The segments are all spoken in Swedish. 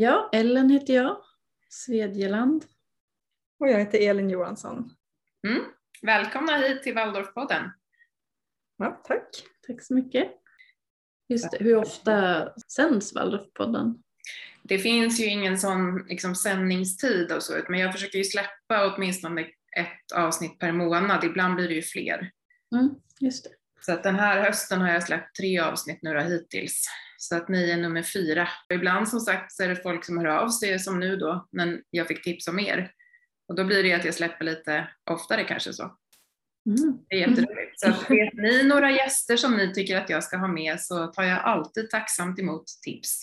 Ja, Ellen heter jag, Svedjeland. Och jag heter Elin Johansson. Mm. Välkomna hit till Waldorfpodden. Ja, tack. Tack så mycket. Just det, hur ofta sänds Waldorfpodden? Det finns ju ingen sån liksom, sändningstid och så, men jag försöker ju släppa åtminstone ett avsnitt per månad. Ibland blir det ju fler. Mm, just det. Så att den här hösten har jag släppt tre avsnitt nu då, hittills. Så att ni är nummer fyra. Ibland som sagt så är det folk som hör av sig som nu då, men jag fick tips om er. Och då blir det att jag släpper lite oftare kanske så. Mm. Det är jätteroligt. Så att vet ni några gäster som ni tycker att jag ska ha med så tar jag alltid tacksamt emot tips.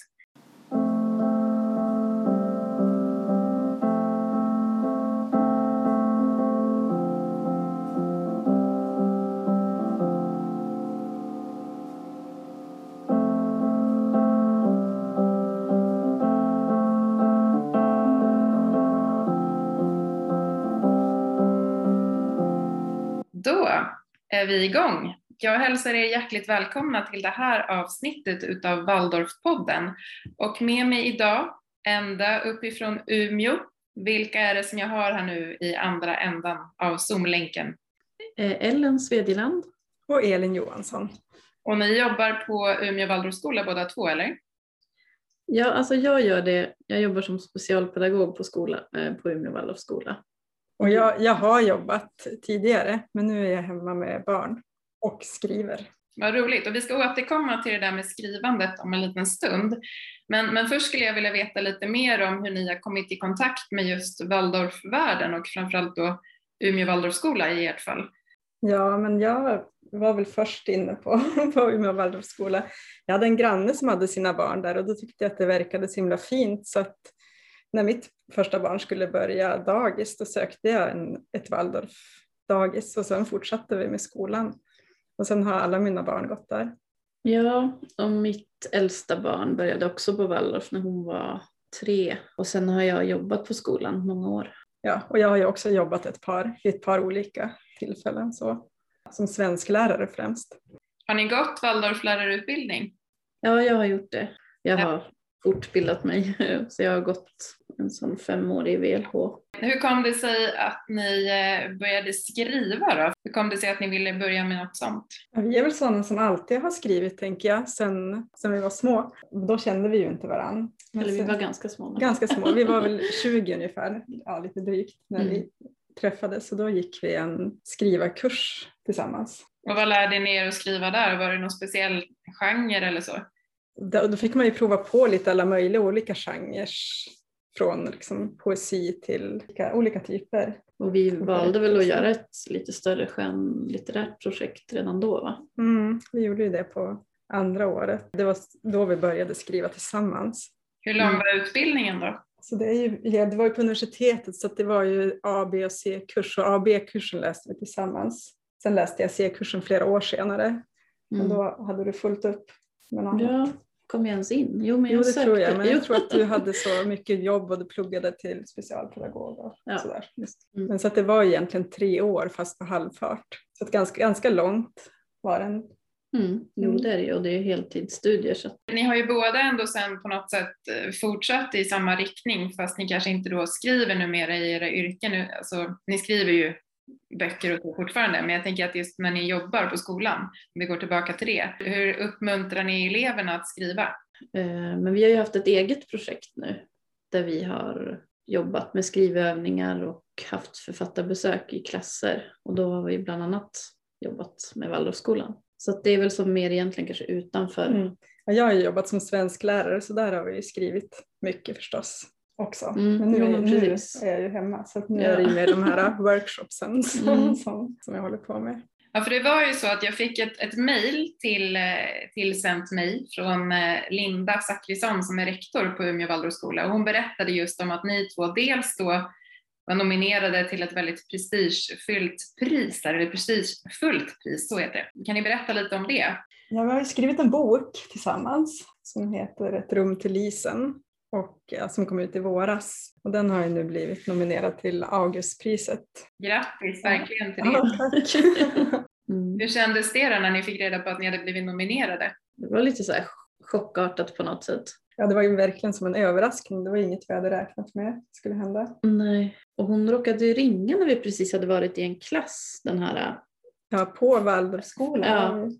Då är vi igång. Jag hälsar er hjärtligt välkomna till det här avsnittet utav Waldorfpodden. Och med mig idag, ända uppifrån Umeå, vilka är det som jag har här nu i andra ändan av Zoom-länken? Eh, Ellen Svedjeland. Och Elin Johansson. Och ni jobbar på Umeå Waldorfskola båda två, eller? Ja, alltså jag gör det. Jag jobbar som specialpedagog på, skola, eh, på Umeå Waldorfskola. Och jag, jag har jobbat tidigare, men nu är jag hemma med barn och skriver. Vad roligt. Och vi ska återkomma till det där med skrivandet om en liten stund. Men, men först skulle jag vilja veta lite mer om hur ni har kommit i kontakt med just Waldorfvärlden och framförallt då Umeå Waldorfskola i ert fall. Ja, men jag var väl först inne på, på Umeå Waldorfskola. Jag hade en granne som hade sina barn där och då tyckte jag att det verkade så himla fint så att när mitt första barn skulle börja dagis då sökte jag en, ett Waldorf-dagis och sen fortsatte vi med skolan. Och sen har alla mina barn gått där. Ja, och mitt äldsta barn började också på Waldorf när hon var tre. Och sen har jag jobbat på skolan många år. Ja, och jag har ju också jobbat ett par, vid ett par olika tillfällen så, som svensklärare främst. Har ni gått Waldorflärarutbildning? Ja, jag har gjort det. Jag Ja. har fortbildat mig, så jag har gått en sån femårig VLH. Hur kom det sig att ni eh, började skriva då? Hur kom det sig att ni ville börja med något sånt? Ja, Vi är väl sådana som alltid har skrivit tänker jag, sen, sen vi var små. Då kände vi ju inte varann. Men Eller vi sen- var ganska små. då. ganska små, vi var väl 20 ungefär, ja lite drygt, när Mm. vi träffades. Så då gick vi en skrivarkurs tillsammans. Och vad lärde ni er att skriva där? Var det någon speciell genre eller så? Då, då fick man ju prova på lite alla möjliga olika genrer. Från liksom poesi till olika, olika typer. Och vi valde väl att göra ett lite större skönlitterärt projekt redan då va? Mm, vi gjorde ju det på andra året. Det var då vi började skriva tillsammans. Hur lång var utbildningen då? Så det, är ju, ja, det var ju på universitetet så att det var ju A, B och C-kurs och A och B-kursen läste vi tillsammans. Sen läste jag C-kursen flera år senare. Men Mm. då hade du fullt upp med något annat. Kom jag ens in? Jo, men jag Jo, det sökte. tror jag, men jag tror att du hade så mycket jobb och du pluggade till specialpedagog och Ja. sådär. Just. Mm. Men så att det var egentligen tre år fast på halvfart. Så att ganska, ganska långt var den. Mm. Jo, det är det ju och det är heltidsstudier. Så. Ni har ju båda ändå sen på något sätt eh, fortsatt i samma riktning fast ni kanske inte då skriver numera i era yrken. nu. Alltså, ni skriver ju böcker och så fortfarande men jag tänker att just när ni jobbar på skolan, om vi går tillbaka till det, hur uppmuntrar ni eleverna att skriva? Eh, Men vi har ju haft ett eget projekt nu där vi har jobbat med skrivövningar och haft författarbesök i klasser och då har vi bland annat jobbat med Waldorfskolan. Så att det är väl som mer egentligen kanske utanför. Mm. Ja, jag har ju jobbat som svensklärare så där har vi ju skrivit mycket förstås också. Mm, Men nu, jo, nu är jag ju hemma så att nu Ja. är det ju med de här workshopsen som, Mm. som, som jag håller på med. Ja, för det var ju så att jag fick ett, ett mejl till, eh, tillsänt mig från eh, Linda Zackrisson som är rektor på Umeå Waldorfskola och hon berättade just om att ni två dels då var nominerade till ett väldigt prestigefyllt pris, eller prestigefullt pris, så heter det. Kan ni berätta lite om det? Ja, vi har ju skrivit en bok tillsammans som heter Ett rum till Lisen och som kom ut i våras. Och den har ju nu blivit nominerad till Augustpriset. Grattis verkligen till det. Ja, tack. Mm. Hur kändes det då när ni fick reda på att ni hade blivit nominerade? Det var lite så här chockartat på något sätt. Ja, det var ju verkligen som en överraskning. Det var inget vi hade räknat med skulle hända. Nej, och hon råkade ju ringa när vi precis hade varit i en klass, den här Ja, på Waldorfskolan. Ja.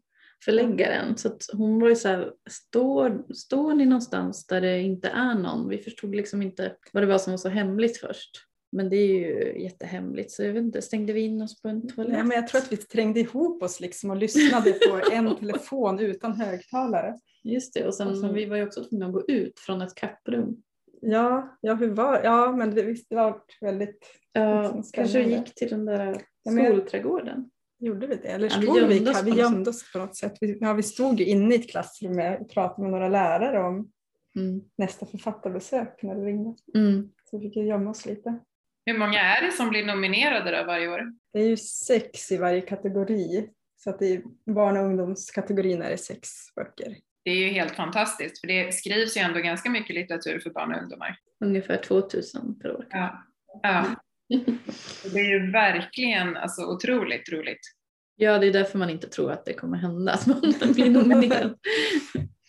Förläggaren. Så att hon var ju så här, står, står ni någonstans där det inte är någon? Vi förstod liksom inte vad det var som var så hemligt först. Men det är ju jättehemligt så jag vet inte, stängde vi in oss på en toalett? Nej, men jag tror att vi trängde ihop oss liksom och lyssnade på en telefon utan högtalare. Just det, och sen Och så- vi var ju också tvungna att gå ut från ett kapprum. Ja, ja, hur var Ja, men det, visst, det var väldigt... Ja, Liksom kanske gick till den där Ja, jag- skolträdgården. Gjorde vi det? Eller Ja, vi stod vi, gömde oss vi, på något gömde oss på något sätt. Vi, ja, vi stod ju inne i ett klassrum och pratade med några lärare om Mm. nästa författarbesök när det ringde. Mm. Så vi fick ju gömma oss lite. Hur många är det som blir nominerade då varje år? Det är ju sex i varje kategori. Så att i barn och ungdomskategorin är det sex böcker. Det är ju helt fantastiskt, för det skrivs ju ändå ganska mycket litteratur för barn och ungdomar. Ungefär 2000 per år. Ja. ja. Det är ju verkligen alltså, otroligt roligt. Ja, det är därför man inte tror att det kommer hända, att man blir nominerad.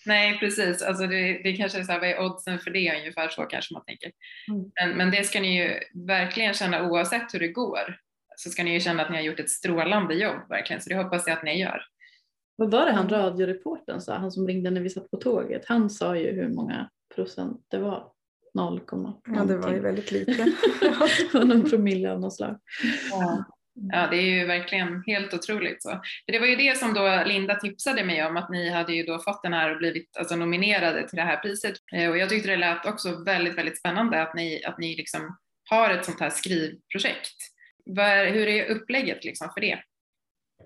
Nej, precis. Alltså det, det kanske är så här, vad är oddsen för det? Ungefär så kanske man tänker. Mm. Men, men det ska ni ju verkligen känna oavsett hur det går. Så ska ni ju känna att ni har gjort ett strålande jobb verkligen. Så det hoppas jag att ni gör. Vad var det han radioreportern sa, han som ringde när vi satt på tåget? Han sa ju hur många procent det var. 0, Ja, det var ju väldigt lite. Någon promille av något slag. Ja, det är ju verkligen helt otroligt. Så. För det var ju det som då Linda tipsade mig om, att ni hade ju då fått den här och blivit alltså, nominerade till det här priset. Eh, Och jag tyckte det lät också väldigt, väldigt spännande att ni, att ni liksom har ett sånt här skrivprojekt. Hur är upplägget liksom för det?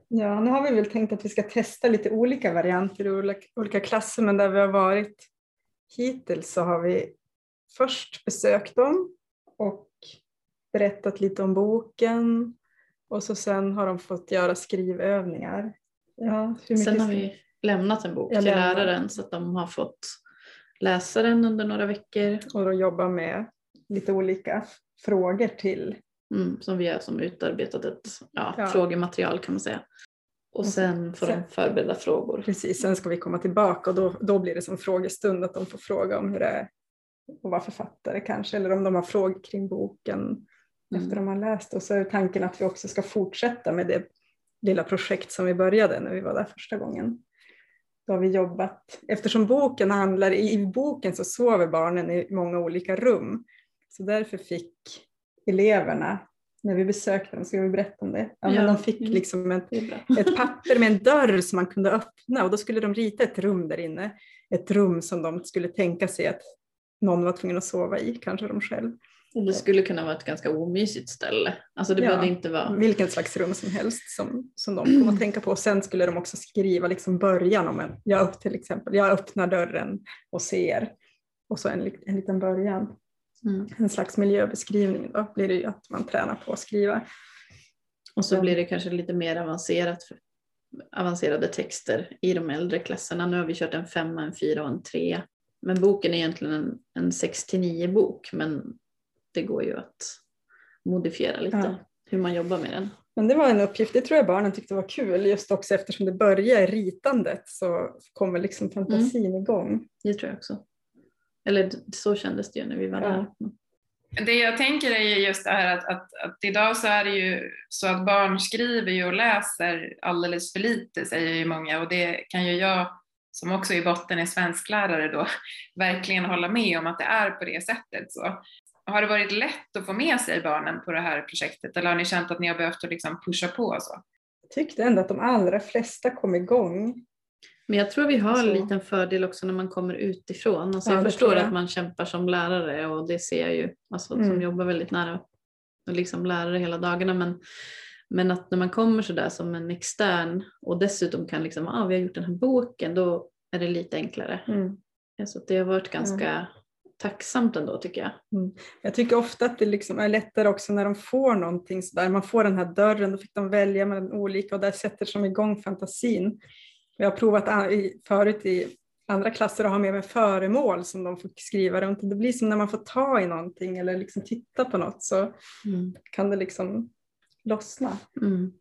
Ja, nu har vi väl tänkt att vi ska testa lite olika varianter i olika, olika klasser, men där vi har varit hittills så har vi först besökt dem och berättat lite om boken och så sen har de fått göra skrivövningar. Ja, Sen har vi lämnat en bok Jag till lämnar. läraren så att de har fått läsa den under några veckor. och de jobbar med lite olika frågor till. Mm, som vi har som utarbetat ett ja, Ja. frågematerial kan man säga. Och Och sen får sen- de förbereda frågor. Precis, sen ska vi komma tillbaka och då, då blir det som frågestund att de får fråga om hur det är att vara författare kanske, eller om de har frågor kring boken Mm. efter de har läst. Och så är tanken att vi också ska fortsätta med det lilla projekt som vi började när vi var där första gången. Då har vi jobbat, eftersom boken handlar, i boken så sover barnen i många olika rum. Så därför fick eleverna, när vi besökte dem, ska vi berätta om det? Ja, men Ja. de fick Mm. liksom bra. ett papper med en dörr som man kunde öppna och då skulle de rita ett rum där inne. Ett rum som de skulle tänka sig att någon var tvungen att sova i, kanske de själv. Och det skulle kunna vara ett ganska omysigt ställe. Alltså det Ja. behövde inte vara... Vilket slags rum som helst som, som de kom att tänka på. Och sen skulle de också skriva liksom början om en, jag upp till exempel, jag öppnar dörren och ser. Och så en, en liten början, Mm. en slags miljöbeskrivning. Då blir det ju att man tränar på att skriva. Och så Ja. blir det kanske lite mer avancerat, avancerade texter i de äldre klasserna. Nu har vi kört en femma, en fyra och en tre. Men boken är egentligen en, en 6 till 9 bok men det går ju att modifiera lite Ja. hur man jobbar med den. Men det var en uppgift, det tror jag barnen tyckte var kul, just också eftersom det börjar i ritandet så kommer liksom fantasin igång. Det tror jag också. Eller så kändes det ju när vi var Ja. där. Det jag tänker är ju just det här att, att, att idag så är det ju så att barn skriver ju och läser alldeles för lite säger ju många och det kan ju jag som också i botten är svensklärare då verkligen hålla med om att det är på det sättet. Så. Har det varit lätt att få med sig barnen på det här projektet eller har ni känt att ni har behövt att liksom pusha på så? Jag tyckte ändå att de allra flesta kom igång. Men jag tror vi har en liten fördel också när man kommer utifrån. Alltså Ja, jag det förstår jag. att man kämpar som lärare och det ser jag ju, alltså, som Mm. jobbar väldigt nära och liksom lärare hela dagarna. Men, men att när man kommer sådär som en extern och dessutom kan liksom, ah, vi har gjort den här boken, då är det lite enklare. Ja, Så det har varit ganska tacksamt ändå tycker jag. Jag tycker ofta att det liksom är lättare också när de får någonting sådär. Man får den här dörren, då fick de välja mellan olika och där sätter som igång fantasin. Jag har provat förut i andra klasser att ha med mig föremål som de får skriva runt. Det blir som när man får ta i någonting eller liksom titta på något så kan det liksom lossna. Mm.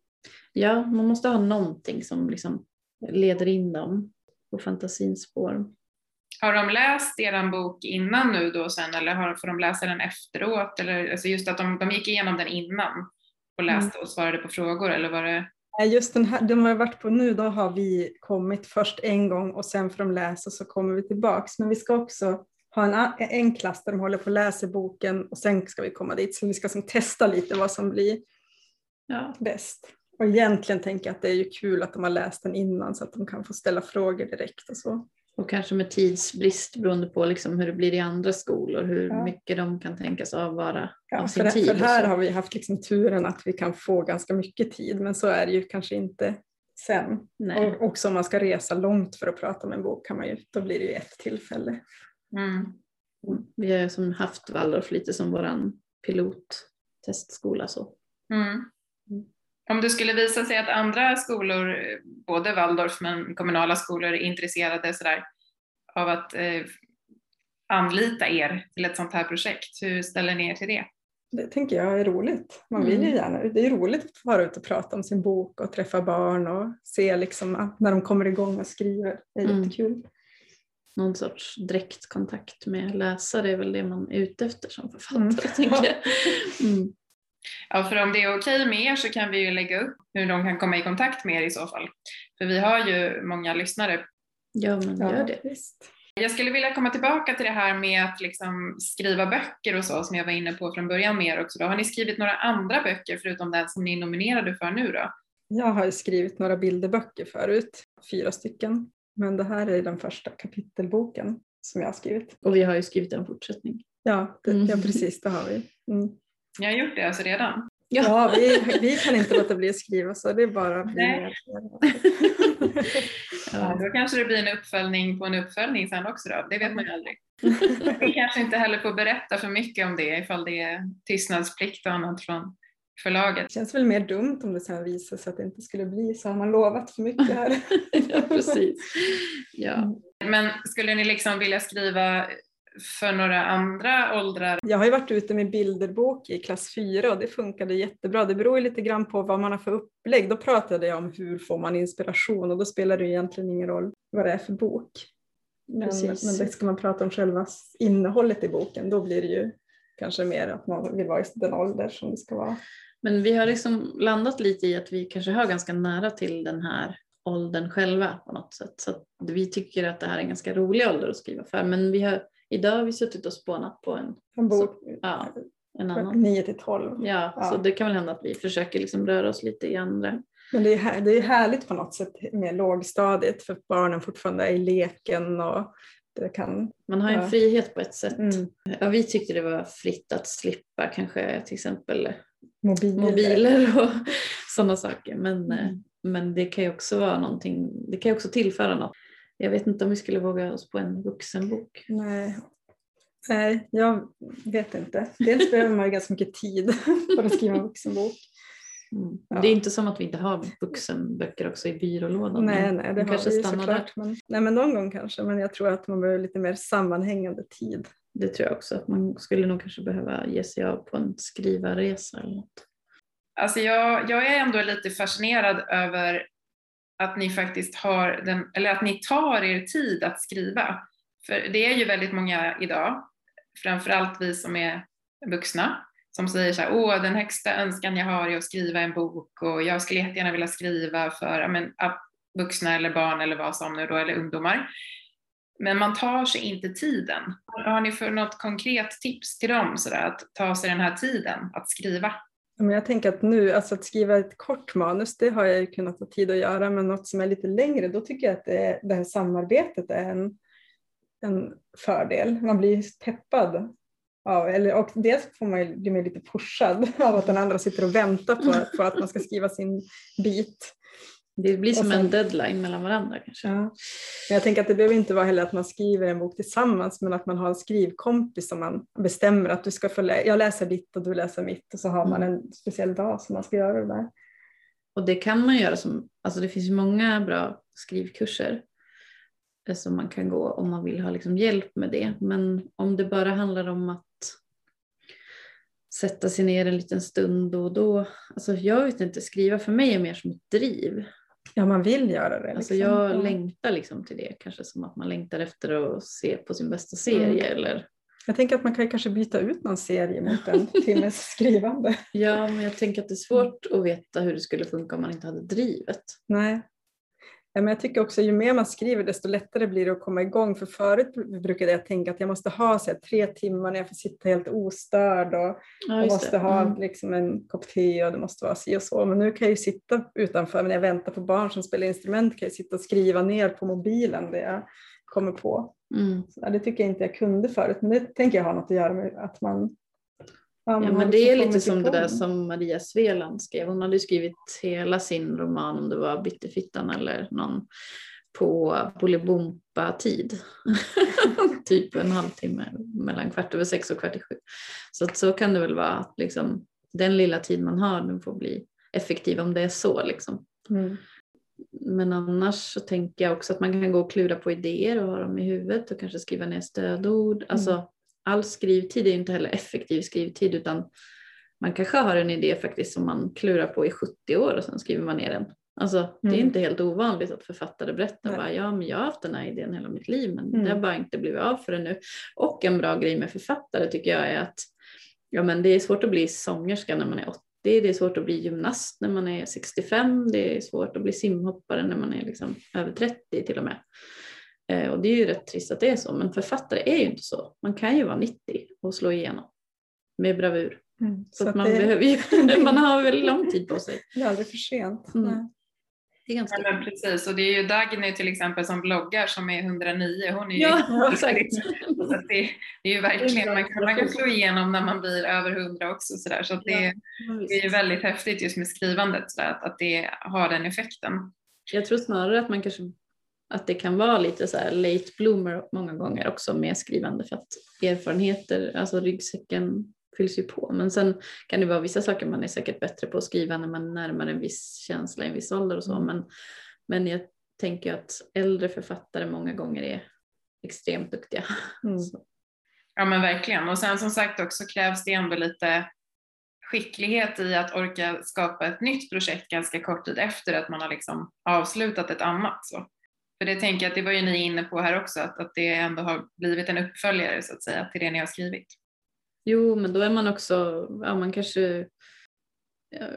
Ja, man måste ha någonting som liksom leder in dem på fantasins spår. har de läst er bok innan nu då sen eller har, får de läsa den efteråt? Eller, alltså just att de, de gick igenom den innan och Mm. läste och svarade på frågor eller var det? Nej, Just den här, de har varit på nu, då har vi kommit först en gång och sen får de läsa så kommer vi tillbaks. Men vi ska också ha en, en klass där de håller på och läser boken och sen ska vi komma dit. Så vi ska som testa lite vad som blir Ja. bäst. Och egentligen tänker jag att det är ju kul att de har läst den innan så att de kan få ställa frågor direkt och så. Och kanske med tidsbrist beroende på liksom hur det blir i andra skolor, hur Ja. mycket de kan tänkas avvara Ja, av sin för, tid. för här har vi haft liksom turen att vi kan få ganska mycket tid men så är det ju kanske inte sen. Nej. Och också om man ska resa långt för att prata om en bok kan man ju, då blir det ju ett tillfälle. Mm. Vi har ju som haft Waldorf lite som våran pilottestskola. Så. Mm. Om det skulle visa sig att andra skolor, både Waldorf men kommunala skolor, är intresserade sådär, av att eh, anlita er till ett sånt här projekt, hur ställer ni er till det? Det tänker jag är roligt. Man vill ju Mm. gärna, det är roligt att vara ute och prata om sin bok och träffa barn och se liksom när de kommer igång och skriver. Det är Mm. jättekul. Någon sorts direktkontakt med läsare är väl det man är ute efter som författare. Mm. Tänker jag. Mm. Ja, för om det är okej med er så kan vi ju lägga upp hur de kan komma i kontakt med er i så fall. För vi har ju många lyssnare. Ja men gör det. Visst. Jag skulle vilja komma tillbaka till det här med att liksom skriva böcker och så som jag var inne på från början med er också. Då. Har ni skrivit några andra böcker förutom den som ni är nominerade för nu då? Jag har ju skrivit några bilderböcker förut, fyra stycken. Men det här är den första kapitelboken som jag har skrivit. Och vi har ju skrivit en fortsättning. Ja, det, Mm. ja precis, det har vi. Mm. Ni har gjort det alltså redan? Ja. Ja, vi, vi kan inte låta bli att skriva så det är bara Nej. Ja, då kanske det blir en uppföljning på en uppföljning sen också då. Det vet man ju aldrig. Vi kanske inte heller får berätta för mycket om det ifall det är tystnadsplikt och annat från förlaget. Det känns väl mer dumt om det sen visar sig att det inte skulle bli så. Har man lovat för mycket här? ja precis. Ja. Men skulle ni liksom vilja skriva för några andra åldrar? Jag har ju varit ute med bilderbok i klass 4 och det funkade jättebra. Det beror ju lite grann på vad man har för upplägg. Då pratade jag om hur får man inspiration och då spelar det egentligen ingen roll vad det är för bok. Men, Precis. men det ska man prata om själva innehållet i boken, då blir det ju kanske mer att man vill vara i den ålder som det ska vara. Men vi har liksom landat lite i att vi kanske har ganska nära till den här åldern själva på något sätt. Så att vi tycker att det här är en ganska rolig ålder att skriva för. Men vi har, idag har vi suttit och spånat på en, En bok ja, en annan. 9 till 12. Ja, Ja. så det kan väl hända att vi försöker liksom röra oss lite i andra. Men det är, här, det är härligt på något sätt med lågstadiet för barnen fortfarande är i leken och det kan... Man har en Ja. frihet på ett sätt. Mm, Ja, vi tyckte det var fritt att slippa kanske till exempel mobiler. mobiler och sådana saker. Men, eh, Mm. men det kan ju också vara någonting, det kan ju också tillföra något. Jag vet inte om vi skulle våga oss på en vuxenbok. Nej. Nej, jag vet inte. Dels behöver man ju ganska mycket tid för att skriva en vuxenbok. Mm. Ja. Det är inte som att vi inte har vuxenböcker också i byrålådan. Nej, nej, det de har kanske vi såklart. Men, nej, men någon gång kanske. Men jag tror att man behöver lite mer sammanhängande tid. Det tror jag också. Att man skulle nog kanske behöva ge sig av på en skrivarresa eller något. Alltså jag, jag är ändå lite fascinerad över att ni faktiskt har den, eller att ni tar er tid att skriva. För det är ju väldigt många idag, framförallt vi som är vuxna, som säger så här, åh den högsta önskan jag har är att skriva en bok och jag skulle jättegärna vilja skriva för men, vuxna eller barn eller vad som nu då, eller ungdomar. Men man tar sig inte tiden. Har ni för något konkret tips till dem så där, att ta sig den här tiden att skriva? Men jag tänker att nu, alltså att skriva ett kort manus, det har jag ju kunnat ta tid att göra, men något som är lite längre, då tycker jag att det, är, det här samarbetet är en, en fördel. Man blir peppad. Av, eller, och dels får man ju bli lite pushad av att den andra sitter och väntar på, på att man ska skriva sin bit. Det blir som sen- en deadline mellan varandra kanske. Ja. Men jag tänker att det behöver inte vara heller att man skriver en bok tillsammans, men att man har en skrivkompis som man bestämmer att du ska få lä- jag läser ditt och du läser mitt och så har man en speciell dag som man ska göra det där. Och det kan man göra som, alltså det finns många bra skrivkurser eh, som man kan gå om man vill ha liksom hjälp med det. Men om det bara handlar om att sätta sig ner en liten stund då och då. Alltså jag vet inte, skriva för mig är mer som ett driv. Ja, man vill göra det. Alltså liksom. jag Ja. längtar liksom till det, kanske som att man längtar efter att se på sin bästa serie Mm. eller Jag tänker att man kan kanske byta ut någon serie mot en timmes skrivande. Ja, men jag tänker att det är svårt att veta hur det skulle funka om man inte hade drivet. Nej. Men jag tycker också ju mer man skriver desto lättare blir det att komma igång. För förut brukade jag tänka att jag måste ha så här, tre timmar när jag får sitta helt ostörd och Ja, jag måste det. ha Mm. liksom en kopp te och det måste vara si och så. Men nu kan jag ju sitta utanför, när jag väntar på barn som spelar instrument kan jag sitta och skriva ner på mobilen det jag kommer på. Mm. Så, det tycker jag inte jag kunde förut, men det tänker jag ha något att göra med att man Ja, men det är lite som det där som Maria Sveland skrev. Hon hade skrivit hela sin roman, om det var Bitterfittan eller någon, på Bolibompa-tid. typ en halvtimme mellan kvart över sex och kvart i sju. Så att så kan det väl vara att liksom, den lilla tid man har den får bli effektiv om det är så. Liksom. Mm. Men annars så tänker jag också att man kan gå och klura på idéer och ha dem i huvudet och kanske skriva ner stödord. Alltså, all skrivtid är inte heller effektiv skrivtid utan man kanske har en idé faktiskt som man klurar på i 70 år och sen skriver man ner den. Alltså, Det är Mm. inte helt ovanligt att författare berättar Nej. bara, ja men jag har haft den här idén hela mitt liv men Mm. det har bara inte blivit av förrän nu. Och en bra grej med författare tycker jag är att ja, men det är svårt att bli sångerska när man är 80, det är svårt att bli gymnast när man är 65, det är svårt att bli simhoppare när man är liksom över 30 till och med. Eh, och det är ju rätt trist att det är så, men författare är ju inte så. Man kan ju vara 90 och slå igenom med bravur. Mm. Så, att det, man, behöver ju, man har väl lång tid på sig. det är aldrig för sent. Mm. Nej. Det är ganska Ja, men precis, och det är ju Dagny till exempel som bloggar som är 109. Hon är ju Ja, exakt. Så att det, det är ju verkligen, man kan, man kan slå igenom när man blir över 100 också. Så, där, så att det, Ja, det är ju väldigt häftigt just med skrivandet, så där, att, att det har den effekten. Jag tror snarare att man kanske att det kan vara lite så late bloomer många gånger också med skrivande för att erfarenheter, alltså ryggsäcken fylls ju på. Men sen kan det vara vissa saker man är säkert bättre på att skriva när man närmar en viss känsla en viss ålder och så. Men, men jag tänker att äldre författare många gånger är extremt duktiga. Mm. Ja men verkligen. Och sen som sagt också krävs det ändå lite skicklighet i att orka skapa ett nytt projekt ganska kort tid efter att man har liksom avslutat ett annat. Så. För det tänker jag att det var ju ni inne på här också, att, att det ändå har blivit en uppföljare så att säga till det ni har skrivit. Jo, men då är man också, ja man kanske,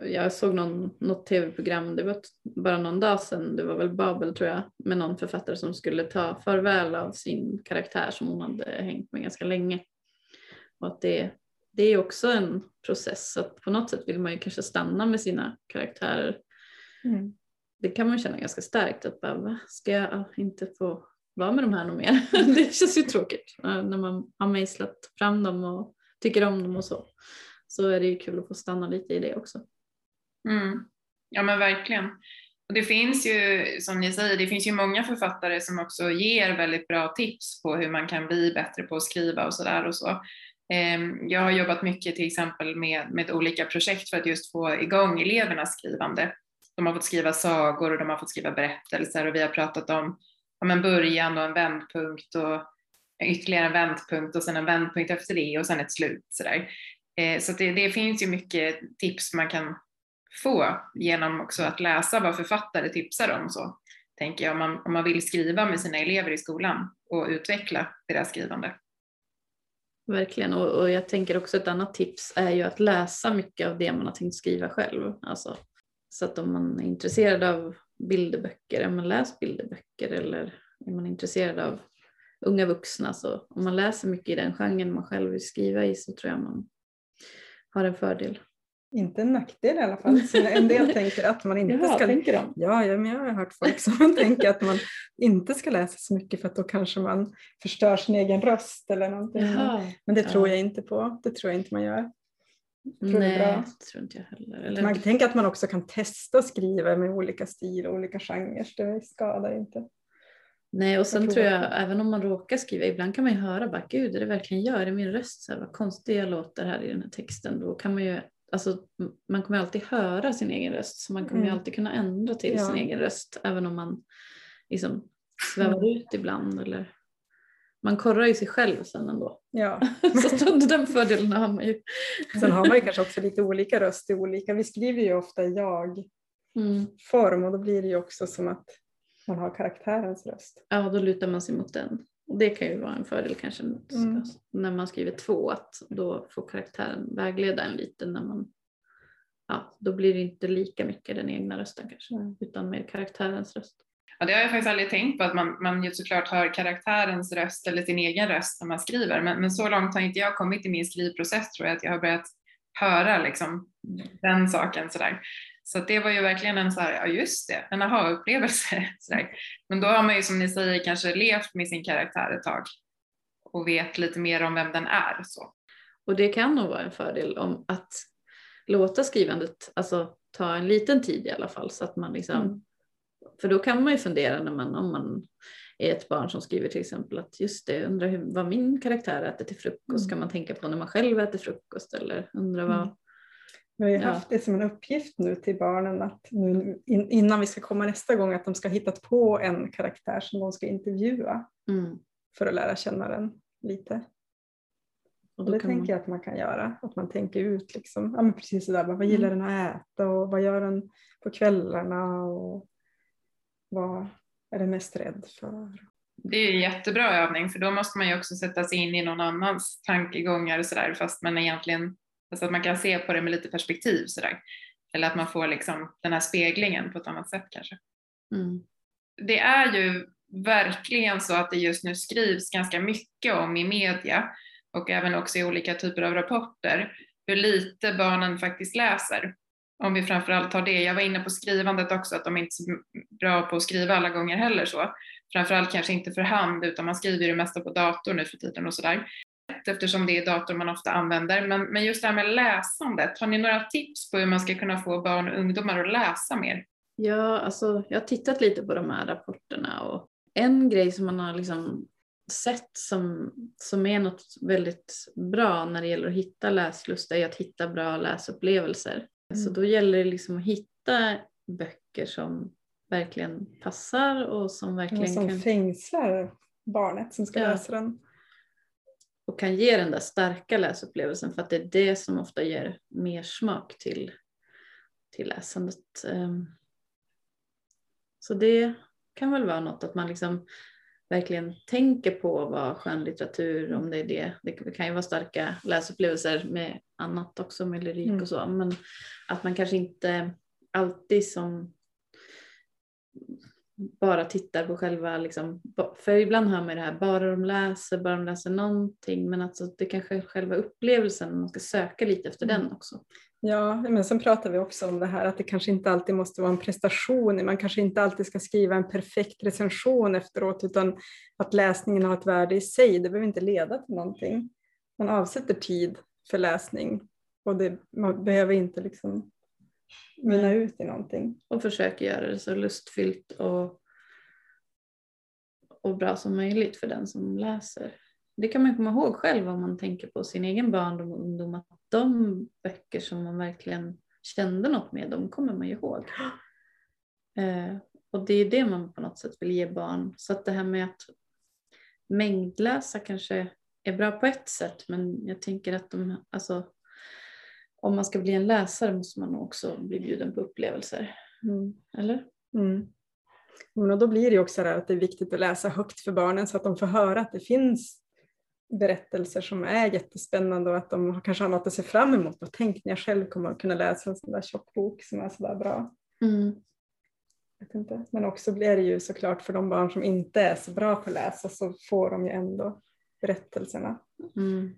jag- såg någon, något tv-program, det var bara någon dag sedan, det var väl Babel tror jag, med någon författare som skulle ta farväl av sin karaktär som hon hade hängt med ganska länge. Och att det, det är också en process, att på något sätt vill man ju kanske stanna med sina karaktärer. Mm. Det kan man känna ganska starkt, att bara, va? ska jag inte få vara med de här något mer? det känns ju tråkigt när man har mejslat fram dem och tycker om dem och så. Så är det ju kul att få stanna lite i det också. Mm. Ja men verkligen. Och det finns ju, som ni säger, det finns ju många författare som också ger väldigt bra tips på hur man kan bli bättre på att skriva och sådär och så. Ehm, jag har jobbat mycket till exempel med, med olika projekt för att just få igång elevernas skrivande. De har fått skriva sagor och de har fått skriva berättelser och vi har pratat om, om en början och en vändpunkt och ytterligare en vändpunkt och sen en vändpunkt efter det och sen ett slut. Sådär. Eh, Så det, det finns ju mycket tips man kan få genom också att läsa vad författare tipsar om. Så tänker jag om man, om man vill skriva med sina elever i skolan och utveckla deras skrivande. Verkligen, och, och jag tänker också ett annat tips är ju att läsa mycket av det man har tänkt skriva själv. Alltså, så att om man är intresserad av bilderböcker, ja, men läs bilderböcker eller är man intresserad av unga vuxna så om man läser mycket i den genren man själv vill skriva i så tror jag man har en fördel. Inte en nackdel i alla fall. Så en del tänker att man inte ska... tänker de? Ja, ja, men jag har hört folk som tänker att man inte ska läsa så mycket för att då kanske man förstör sin egen röst eller någonting. Jaha. Men det tror jag inte på. Det tror jag inte man gör. Tror Nej, det tror inte jag heller. Eller, Man tänker att man också kan testa skriva med olika stil och olika genrer. Det skadar inte. Nej, och sen Jag tror provar. jag, även om man råkar skriva, ibland kan man ju höra bara, gud är det verkligen jag, är det min röst, så här, vad konstig jag låter här i den här texten. Då kan man ju, alltså man kommer ju alltid höra sin egen röst, så man kommer ju Mm. alltid kunna ändra till Ja. sin egen röst, även om man liksom svävar ut ibland eller man korrar ju sig själv sen ändå. Ja. så den fördelen har man ju. Sen har man ju kanske också lite olika röst i olika. Vi skriver ju ofta jag Mm. form och då blir det ju också som att man har karaktärens röst. Ja, då lutar man sig mot den. Och det kan ju vara en fördel kanske Mm. när man skriver två, att då får karaktären vägleda en lite när man Ja, då blir det inte lika mycket den egna rösten kanske, Mm. utan mer karaktärens röst. Ja, det har jag faktiskt aldrig tänkt på att man, man ju såklart hör karaktärens röst eller sin egen röst när man skriver. Men, men så långt har inte jag kommit i min skrivprocess tror jag att jag har börjat höra liksom den saken sådär. Så det var ju verkligen en så här, ja just det, en aha-upplevelse. Men då har man ju som ni säger kanske levt med sin karaktär ett tag och vet lite mer om vem den är. Så. Och det kan nog vara en fördel om att låta skrivandet alltså, ta en liten tid i alla fall så att man liksom Mm. För då kan man ju fundera när man, om man är ett barn som skriver till exempel att just det, undrar hur, vad min karaktär äter till frukost, Mm. kan man tänka på när man själv äter frukost eller undra vad, Mm. Vi har ju Ja. haft det som en uppgift nu till barnen att nu, in, innan vi ska komma nästa gång att de ska hitta på en karaktär som de ska intervjua mm. för att lära känna den lite. och Och det tänker man, jag att man kan göra, att man tänker ut liksom, ja men precis sådär, vad gillar Mm. den att äta och vad gör den på kvällarna och vad är den mest rädd för? Det är en jättebra övning för då måste man ju också sätta sig in i någon annans tankegångar och sådär fast man egentligen, alltså att man kan se på det med lite perspektiv sådär. Eller att man får liksom den här speglingen på ett annat sätt kanske. mm. det är ju verkligen så att det just nu skrivs ganska mycket om i media och även också i olika typer av rapporter hur lite barnen faktiskt läser. Om vi framförallt tar det, jag var inne på skrivandet också, att de är inte är så bra på att skriva alla gånger heller så. Framförallt kanske inte för hand utan man skriver det mesta på dator nu för tiden och sådär. Eftersom det är dator man ofta använder. Men, men just det här med läsandet, har ni några tips på hur man ska kunna få barn och ungdomar att läsa mer? Ja, alltså jag har tittat lite på de här rapporterna och en grej som man har liksom sett som, som är något väldigt bra när det gäller att hitta läslust är att hitta bra läsupplevelser. Så Mm. då gäller det liksom att hitta böcker som verkligen passar och som verkligen som kan, fängslar barnet som ska Ja. läsa den. och kan ge den där starka läsupplevelsen för att det är det som ofta ger mer smak till, till läsandet. Ehm, Så det kan väl vara något att man liksom verkligen tänker på vad skönlitteratur, om det är det, det kan ju vara starka läsupplevelser med annat också, med lyrik Mm. och så, men att man kanske inte alltid som bara tittar på själva, liksom, för ibland hör man det här, bara de läser, bara de läser någonting, men alltså det kanske är själva upplevelsen, man ska söka lite efter Mm. den också. Ja, men sen pratar vi också om det här att det kanske inte alltid måste vara en prestation. Man kanske inte alltid ska skriva en perfekt recension efteråt utan att läsningen har ett värde i sig. Det behöver inte leda till någonting. Man avsätter tid för läsning och det, man behöver inte liksom mynna ut i någonting. och försöker göra det så lustfyllt och, och bra som möjligt för den som läser. Det kan man komma ihåg själv om man tänker på sin egen barndom och ungdom att de böcker som man verkligen kände något med, de kommer man ju ihåg. Eh, och det är det man på något sätt vill ge barn. Så att det här med att mängdläsa kanske är bra på ett sätt men jag tänker att de, alltså, om man ska bli en läsare måste man också bli bjuden på upplevelser. Mm. Eller? Mm. Men då blir det också det att det är viktigt att läsa högt för barnen så att de får höra att det finns berättelser som är jättespännande och att de kanske har något att se fram emot. Och tänk när jag själv kommer att kunna läsa en sån där tjock bok som är sådär bra. Mm. Jag vet inte. Men också blir det ju såklart för de barn som inte är så bra på att läsa så får de ju ändå berättelserna. Mm.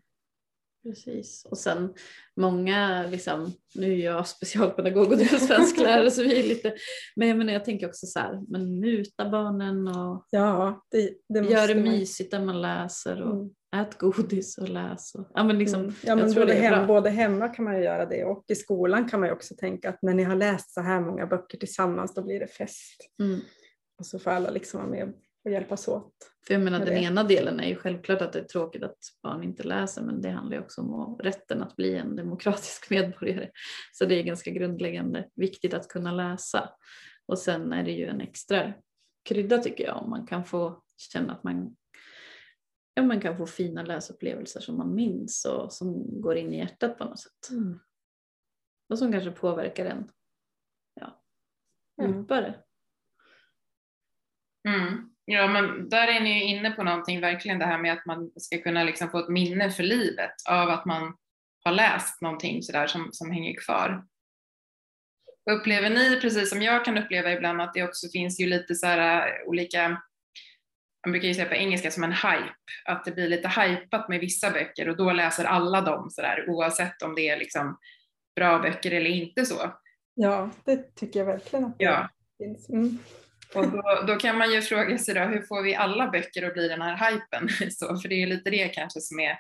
Precis. Och sen många, liksom, nu är jag specialpedagog och du är svensklärare så vi är lite, men jag, menar, jag tänker också så här, men muta barnen och Ja, det, det gör det mysigt när man läser och Mm. Ät godis och läs. Och, ja, men liksom, Mm. Ja, men både, hem, både hemma kan man ju göra det och i skolan kan man ju också tänka att när ni har läst så här många böcker tillsammans då blir det fest. Mm. Och så får alla liksom vara med och hjälpas åt. För jag menar den det. ena delen är ju självklart att det är tråkigt att barn inte läser men det handlar ju också om rätten att bli en demokratisk medborgare. Så det är ganska grundläggande viktigt att kunna läsa. Och sen är det ju en extra krydda tycker jag om man kan få känna att man, ja, man kan få fina läsupplevelser som man minns och som går in i hjärtat på något sätt. Och som kanske påverkar en ja, djupare. Mm. Ja, men där är ni ju inne på någonting, verkligen det här med att man ska kunna liksom få ett minne för livet av att man har läst någonting sådär som, som hänger kvar. Upplever ni, precis som jag kan uppleva ibland, att det också finns ju lite så här äh, olika, man brukar ju säga på engelska som en hype, att det blir lite hypat med vissa böcker och då läser alla dem sådär oavsett om det är liksom bra böcker eller inte så. Ja, det tycker jag verkligen att det Ja. finns. Mm. Och då, då kan man ju fråga sig då, hur får vi alla böcker att bli den här hypen? Så, för det är ju lite det kanske som är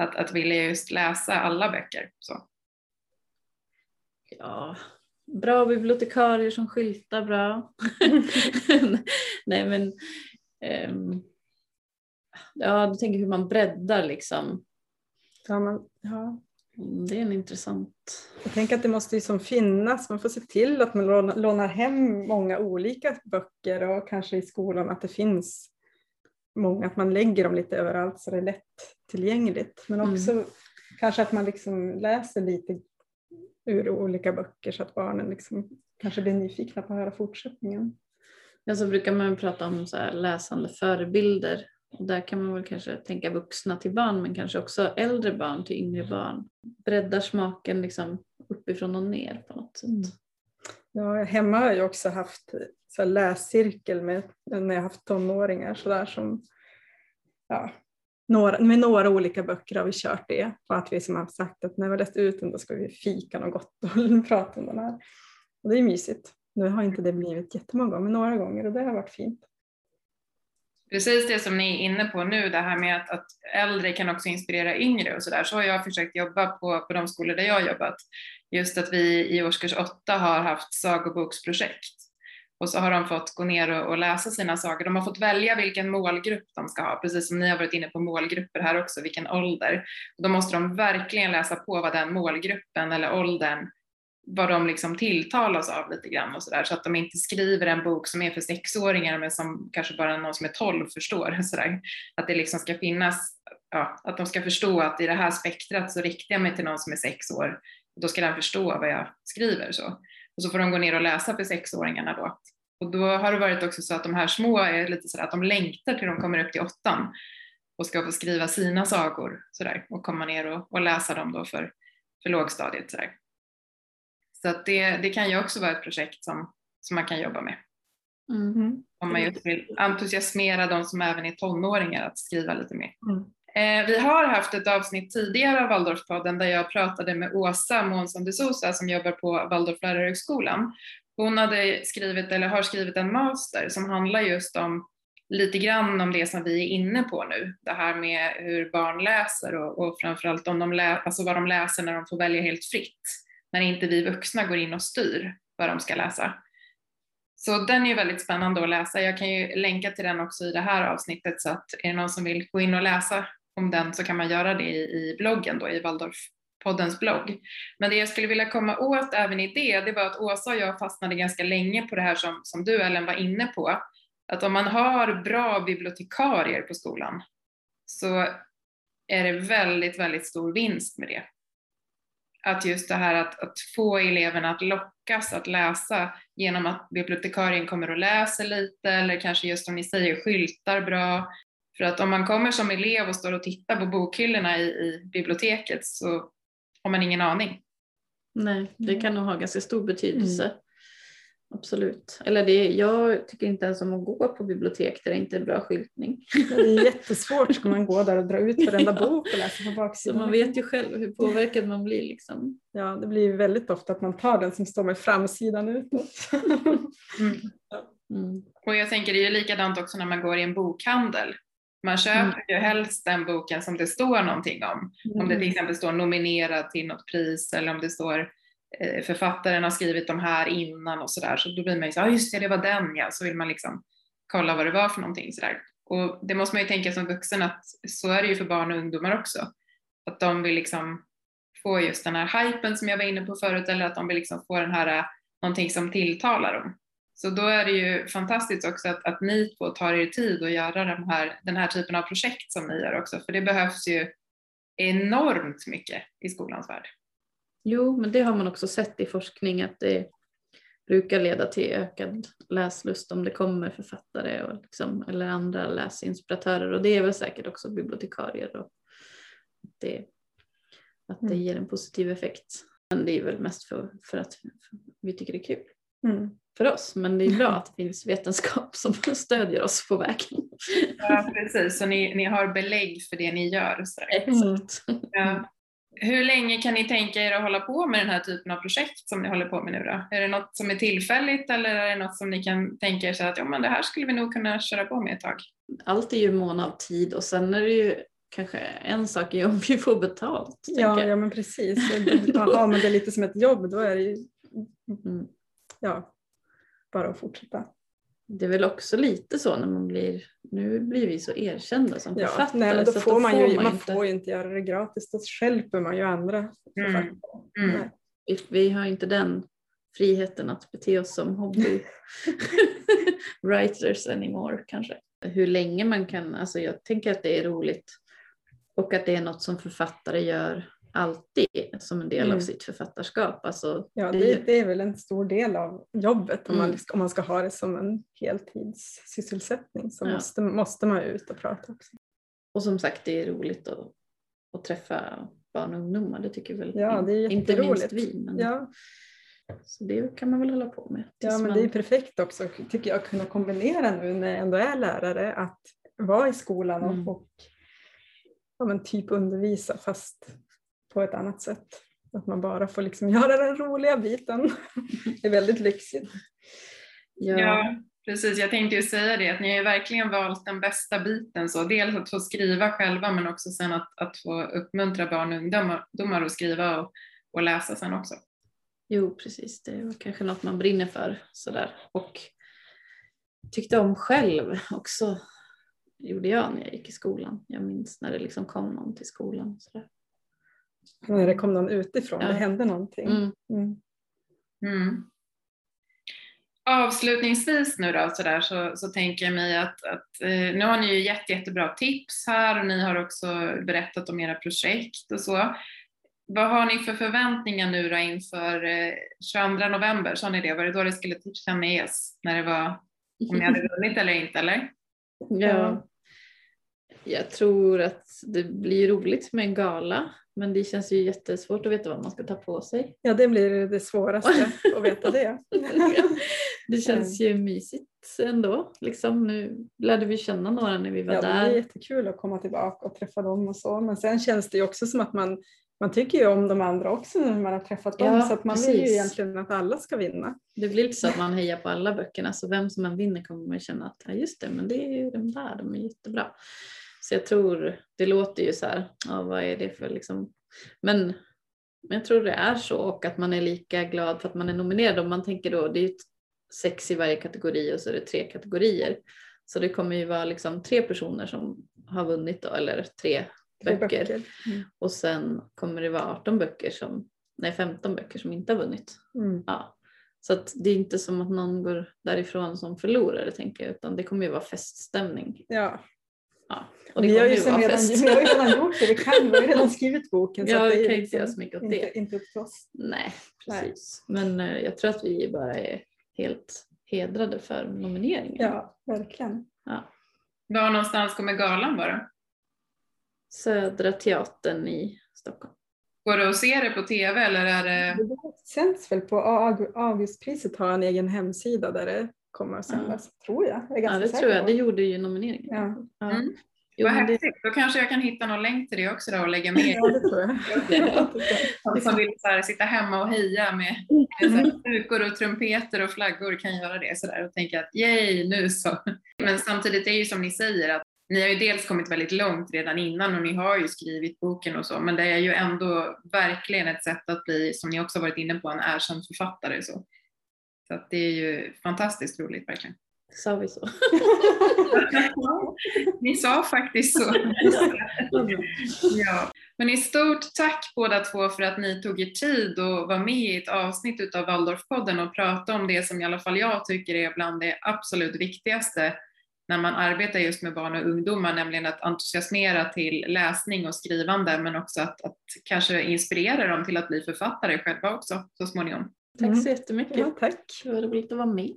att, att vilja just läsa alla böcker. Så. Ja, bra bibliotekarier som skyltar bra. Nej men, ja du tänker hur man breddar liksom. Ja, men, ja. Mm, Det är en intressant. Jag tänker att det måste ju som finnas, man får se till att man lånar, hem många olika böcker och kanske i skolan att det finns många, att man lägger dem lite överallt så det är lätt tillgängligt. Men Mm. också kanske att man liksom läser lite ur olika böcker så att barnen liksom kanske blir nyfikna på att höra fortsättningen. Ja, så brukar man prata om så läsande förebilder. Och där kan man väl kanske tänka vuxna till barn men kanske också äldre barn till yngre barn. Breddar smaken liksom uppifrån och ner på något sätt. Mm. Ja, hemma har jag också haft så läscirkel med, när jag haft tonåringar så där som ja, några, med några olika böcker har vi kört det. Och att vi som har sagt att när vi har läst ut den då ska vi fika något gott och prata om den här. Och det är mysigt. Nu har inte det blivit jättemånga gånger, men några gånger och det har varit fint. Precis det som ni är inne på nu, det här med att, att äldre kan också inspirera yngre och sådär, så har jag försökt jobba på, på de skolor där jag har jobbat. Just att vi i årskurs åtta har haft sagoboksprojekt. Och så har de fått gå ner och, och läsa sina sagor. De har fått välja vilken målgrupp de ska ha, precis som ni har varit inne på målgrupper här också, vilken ålder. Då måste de verkligen läsa på vad den målgruppen eller åldern vad de liksom tilltalas av lite grann och sådär så att de inte skriver en bok som är för sexåringar men som kanske bara någon som är 12 förstår. Så där. Att det liksom ska finnas, ja, att de ska förstå att i det här spektrat så riktar jag mig till någon som är sex år då ska den förstå vad jag skriver. Så. Och så får de gå ner och läsa för sexåringarna då. Och då har det varit också så att de här små är lite sådär att de längtar till de kommer upp till åttan och ska få skriva sina sagor sådär, och komma ner och, och läsa dem då för, för lågstadiet. Sådär. Så att det, det kan ju också vara ett projekt som, som man kan jobba med. Mm. Om man just vill entusiasmera de som även är tonåringar att skriva lite mer. Mm. Eh, vi har haft ett avsnitt tidigare av Waldorfpodden där jag pratade med Åsa Månsson de Sosa som jobbar på Waldorf lärarhögskolan. Hon hade skrivit, eller har skrivit en master som handlar just om lite grann om det som vi är inne på nu. Det här med hur barn läser och, och framförallt om de lä- alltså vad de läser när de får välja helt fritt. När inte vi vuxna går in och styr vad de ska läsa. Så den är ju väldigt spännande att läsa. Jag kan ju länka till den också i det här avsnittet så att är det någon som vill gå in och läsa om den så kan man göra det i, bloggen då, i Waldorfpoddens blogg. Men det jag skulle vilja komma åt även i det, det var att Åsa och jag fastnade ganska länge på det här som, som du Ellen var inne på. Att om man har bra bibliotekarier på skolan så är det väldigt, väldigt stor vinst med det. Att just det här att, att få eleverna att lockas att läsa genom att bibliotekarien kommer och läser lite eller kanske just som ni säger skyltar bra. För att om man kommer som elev och står och tittar på bokhyllorna i, i biblioteket så har man ingen aning. Nej, det Mm. kan nog ha ganska stor betydelse. Absolut. Eller det, jag tycker inte ens om att gå på bibliotek där det inte är bra skyltning. Det är jättesvårt, ska man gå där och dra ut varenda Ja. bok och läsa på Så baksidan. man vet ju själv hur påverkad man blir. Liksom. Ja, det blir väldigt ofta att man tar den som står med framsidan utåt. Mm. Mm. Och jag tänker det är ju likadant också när man går i en bokhandel. Man köper ju helst den boken som det står någonting om. Om det till exempel står nominerad till något pris eller om det står Eh, författaren har skrivit de här innan och sådär. Så då blir man ju så ja ah, just det, det var den ja. Så vill man liksom kolla vad det var för någonting sådär. Och det måste man ju tänka som vuxen att så är det ju för barn och ungdomar också. Att de vill liksom få just den här hypen som jag var inne på förut eller att de vill liksom få den här eh, någonting som tilltalar dem. Så då är det ju fantastiskt också att, att ni två tar er tid att göra de här, den här typen av projekt som ni gör också, för det behövs ju enormt mycket i skolans värld. Jo, men det har man också sett i forskning att det, brukar leda till ökad läslust om det kommer författare och liksom, eller andra läsinspiratörer och det är väl säkert också bibliotekarier och det, att det Mm. ger en positiv effekt. Men det är väl mest för, för att vi tycker det är kul Mm. för oss. Men det är bra att det finns vetenskap som stödjer oss på vägen. Ja, precis. Så ni, ni har belägg för det ni gör. Så. Exakt. Ja. Hur länge kan ni tänka er att hålla på med den här typen av projekt som ni håller på med nu då? Är det något som är tillfälligt eller är det något som ni kan tänka er så att ja, men det här skulle vi nog kunna köra på med ett tag? Allt är ju mån av tid och sen är det ju kanske en sak är om vi får betalt. Ja, ja, men precis. Har man det lite som ett jobb då är det ju Mm. ja, bara att fortsätta. Det är väl också lite så när man blir, nu blir vi så erkända som Ja, författare. nej, men då får man, ju, man inte, får inte göra det gratis, då stjälper man ju andra författare. Mm. Nej. vi, vi har inte den friheten att bete oss som hobby writers anymore kanske. Hur länge man kan, alltså jag tänker att det är roligt och att det är något som författare gör alltid som en del Mm. av sitt författarskap. Alltså, Ja, det- det, det är väl en stor del av jobbet om, man, Mm. om man ska ha det som en heltidssysselsättning så Ja. måste, måste man ut och prata också. Och som sagt det är roligt att, att träffa barn och ungdomar, det tycker väl Ja, det är inte minst vi. Men, Ja, Så det kan man väl hålla på med. ja men man, det är perfekt också tycker jag att kunna kombinera nu när jag ändå är lärare att vara i skolan och, Mm. och ja, men typ undervisa fast på ett annat sätt. Att man bara får liksom göra den roliga biten. Det är väldigt lyxigt. ja, Ja, precis. Jag tänkte ju säga det, att ni har ju verkligen valt den bästa biten. Så dels att få skriva själva men också sen att, att få uppmuntra barn och ungdomar ungdomar att skriva och, och läsa sen också. Jo, precis. Det var kanske något man brinner för sådär. Och tyckte om själv också. gjorde jag när jag gick i skolan. Jag minns när det liksom kom någon till skolan. Sådär. När det kom någon utifrån, Ja. det hände någonting. Mm. Mm. Mm. Avslutningsvis nu då så, där, så, så tänker jag mig att, att eh, nu har ni ju jätte, jättebra tips här och ni har också berättat om era projekt och så. Vad har ni för förväntningar nu då inför eh, 22 november? Sa ni det? Var det då det skulle tillkännages? När det var om ni hade vunnit eller inte eller? Ja. Jag tror att det blir roligt med en gala. Men det känns ju jättesvårt att veta vad man ska ta på sig. Ja, det blir det svåraste att veta det. Det känns ju mysigt ändå. Liksom, nu lärde vi känna några när vi var Ja, det där. blir jättekul att komma tillbaka och träffa dem och så. Men sen känns det ju också som att man, man tycker ju om de andra också när man har träffat dem. Ja, så att man vill ju precis. egentligen att alla ska vinna. Det blir lite så att man hejar på alla böckerna så vem som än vinner kommer man känna att ja, just det, men det är ju de där, de är jättebra. Så jag tror, det låter ju så här, ja, vad är det för liksom, men, men jag tror det är så och att man är lika glad för att man är nominerad om man tänker då, det är ju sex i varje kategori och så är det tre kategorier. Så det kommer ju vara liksom tre personer som har vunnit då, eller tre Tre böcker. Mm. Och sen kommer det vara 18 böcker som, nej 15 böcker som inte har vunnit. Mm. Ja. Så det är inte som att någon går därifrån som förlorare tänker jag, utan det kommer ju vara feststämning. Ja. Ja. Och det Vi har, ju redan, vi har ju redan gjort det, vi kan, vi har ju redan skrivit boken. Ja, att det kan inte göra så mycket åt det. inte upp till oss. Nej, Nej. precis. Men eh, jag tror att vi bara är helt hedrade för nomineringen. Ja, verkligen. Var någonstans kommer galan vara? Södra teatern i Stockholm. Går det att se det på TV eller är det? Det sänds väl på Aug- Augustpriset har en egen hemsida där det kommer att sändas, tror jag. jag är Ja, det säker tror jag. på. Det gjorde ju nomineringen. Ja. Ja. Mm. Jo, Vad men det, häftigt, då kanske jag kan hitta någon länk till det också då och lägga med. ja, det tror jag. De som vill så här, sitta hemma och heja med, med krukor och trumpeter och flaggor kan göra det sådär och tänka att yay, nu så. Men samtidigt är det ju som ni säger att ni har ju dels kommit väldigt långt redan innan och ni har ju skrivit boken och så, men det är ju ändå verkligen ett sätt att bli, som ni också varit inne på, en erkänd författare. Så, så det är ju fantastiskt roligt verkligen. sa vi så. Ni sa faktiskt så. Ja. Men i stort tack båda två för att ni tog er tid och var med i ett avsnitt av Waldorfpodden och pratade om det som i alla fall jag tycker är bland det absolut viktigaste när man arbetar just med barn och ungdomar, nämligen att entusiasmera till läsning och skrivande, men också att, att kanske inspirera dem till att bli författare själva också så småningom. Tack Mm. så jättemycket. Ja, tack. Det var roligt att vara med.